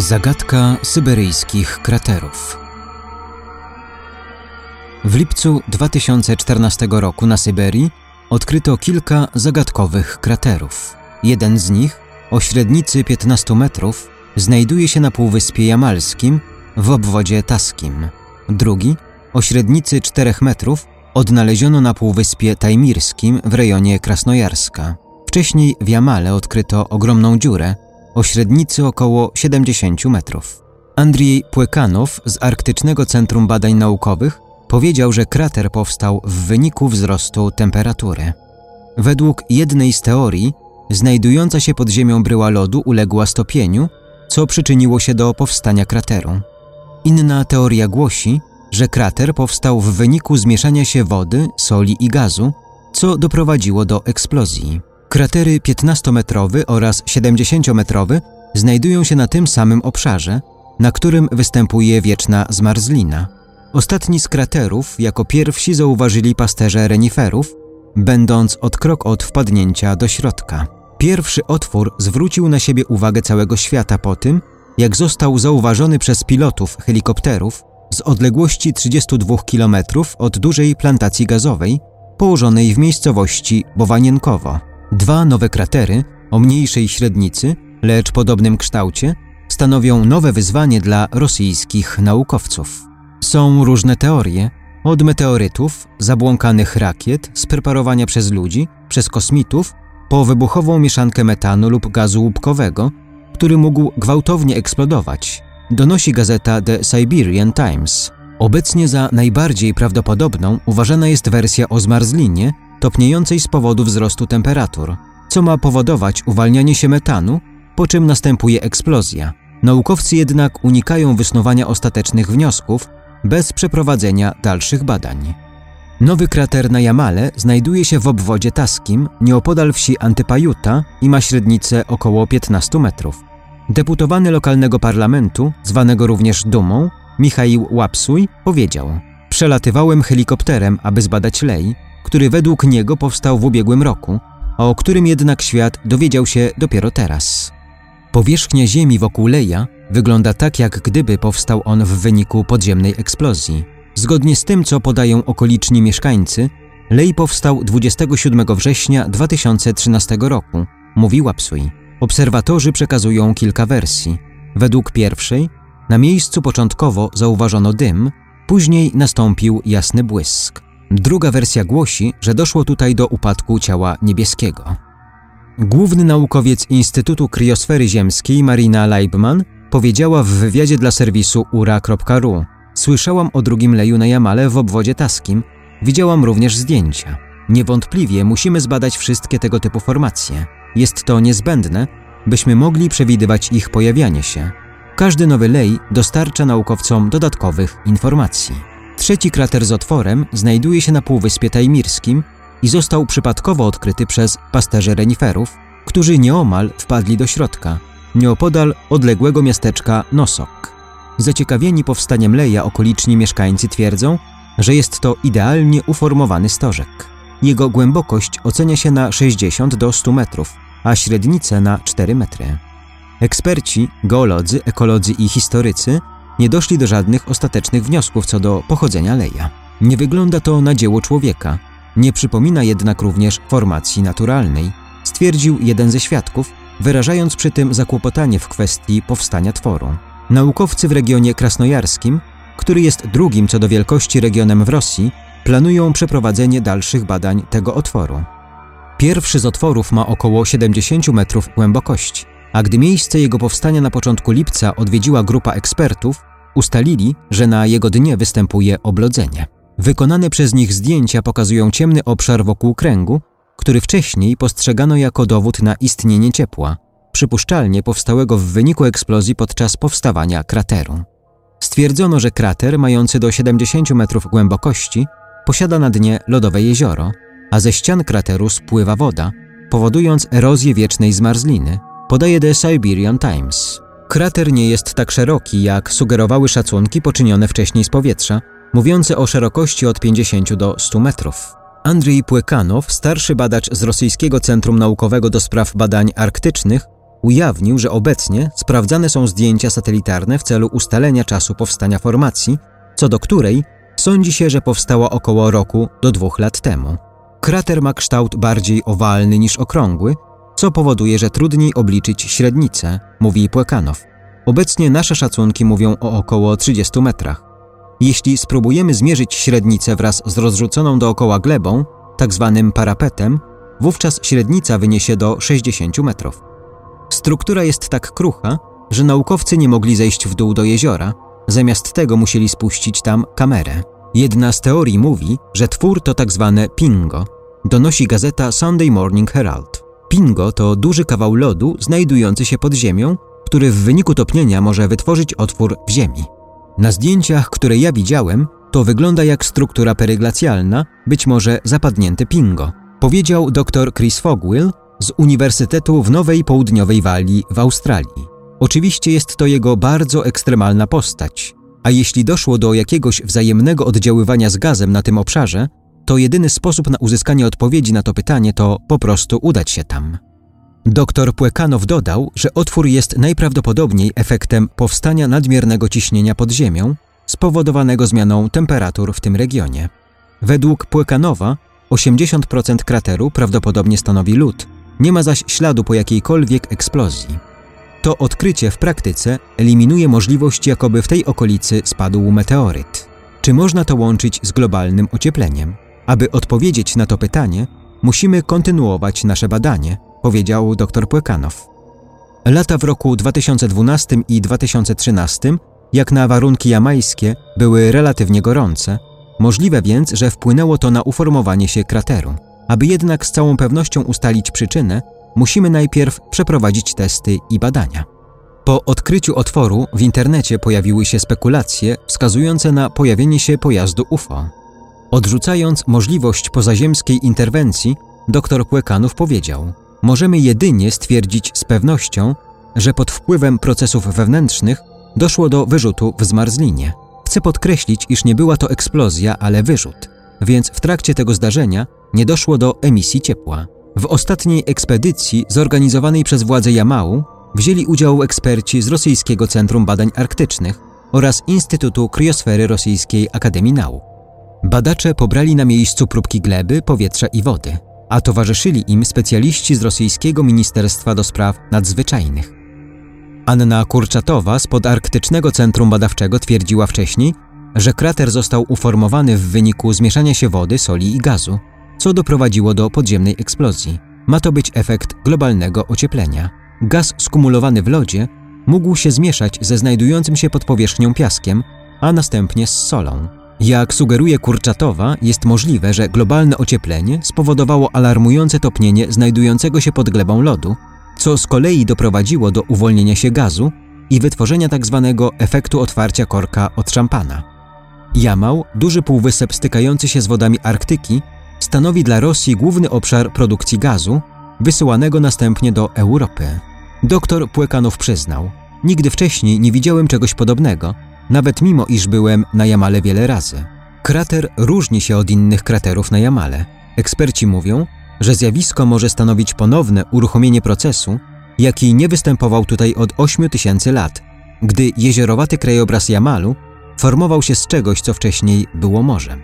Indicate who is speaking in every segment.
Speaker 1: Zagadka syberyjskich kraterów. W lipcu 2014 roku na Syberii odkryto kilka zagadkowych kraterów. Jeden z nich, o średnicy 15 metrów, znajduje się na Półwyspie Jamalskim w obwodzie taskim. Drugi, o średnicy 4 metrów, odnaleziono na Półwyspie Tajmirskim w rejonie Krasnojarska. Wcześniej w Jamale odkryto ogromną dziurę o średnicy około 70 metrów. Andrzej Płekanow z Arktycznego Centrum Badań Naukowych powiedział, że krater powstał w wyniku wzrostu temperatury. Według jednej z teorii, znajdująca się pod ziemią bryła lodu uległa stopieniu, co przyczyniło się do powstania krateru. Inna teoria głosi, że krater powstał w wyniku zmieszania się wody, soli i gazu, co doprowadziło do eksplozji. Kratery 15-metrowy oraz 70-metrowy znajdują się na tym samym obszarze, na którym występuje wieczna zmarzlina. Ostatni z kraterów jako pierwsi zauważyli pasterze reniferów, będąc od krok od wpadnięcia do środka. Pierwszy otwór zwrócił na siebie uwagę całego świata po tym, jak został zauważony przez pilotów helikopterów z odległości 32 km od dużej plantacji gazowej położonej w miejscowości Bowanienkowo. Dwa nowe kratery o mniejszej średnicy, lecz podobnym kształcie, stanowią nowe wyzwanie dla rosyjskich naukowców. Są różne teorie, od meteorytów, zabłąkanych rakiet, spreparowania przez ludzi, przez kosmitów, po wybuchową mieszankę metanu lub gazu łupkowego, który mógł gwałtownie eksplodować, donosi gazeta The Siberian Times. Obecnie za najbardziej prawdopodobną uważana jest wersja o zmarzlinie, topniejącej z powodu wzrostu temperatur, co ma powodować uwalnianie się metanu, po czym następuje eksplozja. Naukowcy jednak unikają wysnuwania ostatecznych wniosków bez przeprowadzenia dalszych badań. Nowy krater na Jamale znajduje się w obwodzie taskim, nieopodal wsi Antypajuta i ma średnicę około 15 metrów. Deputowany lokalnego parlamentu, zwanego również Dumą, Michał Łapsuj, powiedział: Przelatywałem helikopterem, aby zbadać lej, który według niego powstał w ubiegłym roku, a o którym jednak świat dowiedział się dopiero teraz. Powierzchnia Ziemi wokół Leja wygląda tak, jak gdyby powstał on w wyniku podziemnej eksplozji. Zgodnie z tym, co podają okoliczni mieszkańcy, Lej powstał 27 września 2013 roku, mówi Łapsuj. Obserwatorzy przekazują kilka wersji. Według pierwszej, na miejscu początkowo zauważono dym, później nastąpił jasny błysk. Druga wersja głosi, że doszło tutaj do upadku ciała niebieskiego. Główny naukowiec Instytutu Kryosfery Ziemskiej Marina Leibman powiedziała w wywiadzie dla serwisu ura.ru Słyszałam o drugim leju na Jamale w obwodzie taskim, widziałam również zdjęcia. Niewątpliwie musimy zbadać wszystkie tego typu formacje. Jest to niezbędne, byśmy mogli przewidywać ich pojawianie się. Każdy nowy lej dostarcza naukowcom dodatkowych informacji. Trzeci krater z otworem znajduje się na Półwyspie Tajmirskim i został przypadkowo odkryty przez pasterzy reniferów, którzy nieomal wpadli do środka, nieopodal odległego miasteczka Nosok. Zaciekawieni powstaniem Leja okoliczni mieszkańcy twierdzą, że jest to idealnie uformowany stożek. Jego głębokość ocenia się na 60 do 100 metrów, a średnicę na 4 metry. Eksperci, geolodzy, ekolodzy i historycy nie doszli do żadnych ostatecznych wniosków co do pochodzenia Leja. Nie wygląda to na dzieło człowieka, nie przypomina jednak również formacji naturalnej, stwierdził jeden ze świadków, wyrażając przy tym zakłopotanie w kwestii powstania tworu. Naukowcy w regionie krasnojarskim, który jest drugim co do wielkości regionem w Rosji, planują przeprowadzenie dalszych badań tego otworu. Pierwszy z otworów ma około 70 metrów głębokości, a gdy miejsce jego powstania na początku lipca odwiedziła grupa ekspertów, Ustalili, że na jego dnie występuje oblodzenie. Wykonane przez nich zdjęcia pokazują ciemny obszar wokół kręgu, który wcześniej postrzegano jako dowód na istnienie ciepła, przypuszczalnie powstałego w wyniku eksplozji podczas powstawania krateru. Stwierdzono, że krater, mający do 70 metrów głębokości, posiada na dnie lodowe jezioro, a ze ścian krateru spływa woda, powodując erozję wiecznej zmarzliny, podaje The Siberian Times. Krater nie jest tak szeroki, jak sugerowały szacunki poczynione wcześniej z powietrza, mówiące o szerokości od 50 do 100 metrów. Andrzej Płekanow, starszy badacz z Rosyjskiego Centrum Naukowego do Spraw Badań Arktycznych, ujawnił, że obecnie sprawdzane są zdjęcia satelitarne w celu ustalenia czasu powstania formacji, co do której sądzi się, że powstała około roku do dwóch lat temu. Krater ma kształt bardziej owalny niż okrągły, co powoduje, że trudniej obliczyć średnicę, mówi Płekanow. Obecnie nasze szacunki mówią o około 30 metrach. Jeśli spróbujemy zmierzyć średnicę wraz z rozrzuconą dookoła glebą, tak zwanym parapetem, wówczas średnica wyniesie do 60 metrów. Struktura jest tak krucha, że naukowcy nie mogli zejść w dół do jeziora, zamiast tego musieli spuścić tam kamerę. Jedna z teorii mówi, że twór to tak zwane pingo, donosi gazeta Sunday Morning Herald. Pingo to duży kawał lodu znajdujący się pod ziemią, który w wyniku topnienia może wytworzyć otwór w ziemi. Na zdjęciach, które ja widziałem, to wygląda jak struktura peryglacjalna, być może zapadnięte pingo, powiedział dr Chris Fogwill z Uniwersytetu w Nowej Południowej Walii w Australii. Oczywiście jest to jego bardzo ekstremalna postać, a jeśli doszło do jakiegoś wzajemnego oddziaływania z gazem na tym obszarze, to jedyny sposób na uzyskanie odpowiedzi na to pytanie to po prostu udać się tam. Doktor Płekanow dodał, że otwór jest najprawdopodobniej efektem powstania nadmiernego ciśnienia pod ziemią, spowodowanego zmianą temperatur w tym regionie. Według Płekanowa 80% krateru prawdopodobnie stanowi lód, nie ma zaś śladu po jakiejkolwiek eksplozji. To odkrycie w praktyce eliminuje możliwość, jakoby w tej okolicy spadł meteoryt. Czy można to łączyć z globalnym ociepleniem? Aby odpowiedzieć na to pytanie, musimy kontynuować nasze badanie, powiedział dr Płekanow. Lata w roku 2012 i 2013, jak na warunki jamańskie, były relatywnie gorące, możliwe więc, że wpłynęło to na uformowanie się krateru. Aby jednak z całą pewnością ustalić przyczynę, musimy najpierw przeprowadzić testy i badania. Po odkryciu otworu w internecie pojawiły się spekulacje wskazujące na pojawienie się pojazdu UFO. Odrzucając możliwość pozaziemskiej interwencji, dr Płekanów powiedział: Możemy jedynie stwierdzić z pewnością, że pod wpływem procesów wewnętrznych doszło do wyrzutu w zmarzlinie. Chcę podkreślić, iż nie była to eksplozja, ale wyrzut, więc w trakcie tego zdarzenia nie doszło do emisji ciepła. W ostatniej ekspedycji zorganizowanej przez władze Jamału wzięli udział eksperci z Rosyjskiego Centrum Badań Arktycznych oraz Instytutu Kryosfery Rosyjskiej Akademii Nauk. Badacze pobrali na miejscu próbki gleby, powietrza i wody, a towarzyszyli im specjaliści z rosyjskiego Ministerstwa do Spraw Nadzwyczajnych. Anna Kurczatowa z Podarktycznego Centrum Badawczego twierdziła wcześniej, że krater został uformowany w wyniku zmieszania się wody, soli i gazu, co doprowadziło do podziemnej eksplozji. Ma to być efekt globalnego ocieplenia. Gaz skumulowany w lodzie mógł się zmieszać ze znajdującym się pod powierzchnią piaskiem, a następnie z solą. Jak sugeruje Kurczatowa, jest możliwe, że globalne ocieplenie spowodowało alarmujące topnienie znajdującego się pod glebą lodu, co z kolei doprowadziło do uwolnienia się gazu i wytworzenia tzw. Tak efektu otwarcia korka od szampana. Jamał, duży półwysep stykający się z wodami Arktyki, stanowi dla Rosji główny obszar produkcji gazu, wysyłanego następnie do Europy. Doktor Płekanow przyznał, nigdy wcześniej nie widziałem czegoś podobnego, nawet mimo iż byłem na Jamale wiele razy. Krater różni się od innych kraterów na Jamale. Eksperci mówią, że zjawisko może stanowić ponowne uruchomienie procesu, jaki nie występował tutaj od 8 tysięcy lat, gdy jezierowaty krajobraz Jamalu formował się z czegoś, co wcześniej było morzem.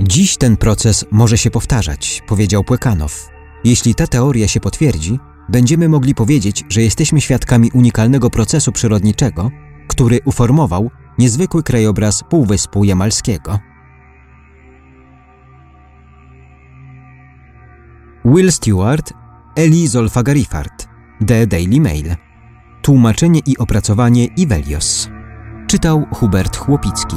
Speaker 1: Dziś ten proces może się powtarzać, powiedział Płekanow. Jeśli ta teoria się potwierdzi, będziemy mogli powiedzieć, że jesteśmy świadkami unikalnego procesu przyrodniczego, który uformował niezwykły krajobraz Półwyspu Jamalskiego. Will Stewart, Eli Zolfagarifart, The Daily Mail. Tłumaczenie i opracowanie Ivelios. Czytał Hubert Chłopicki.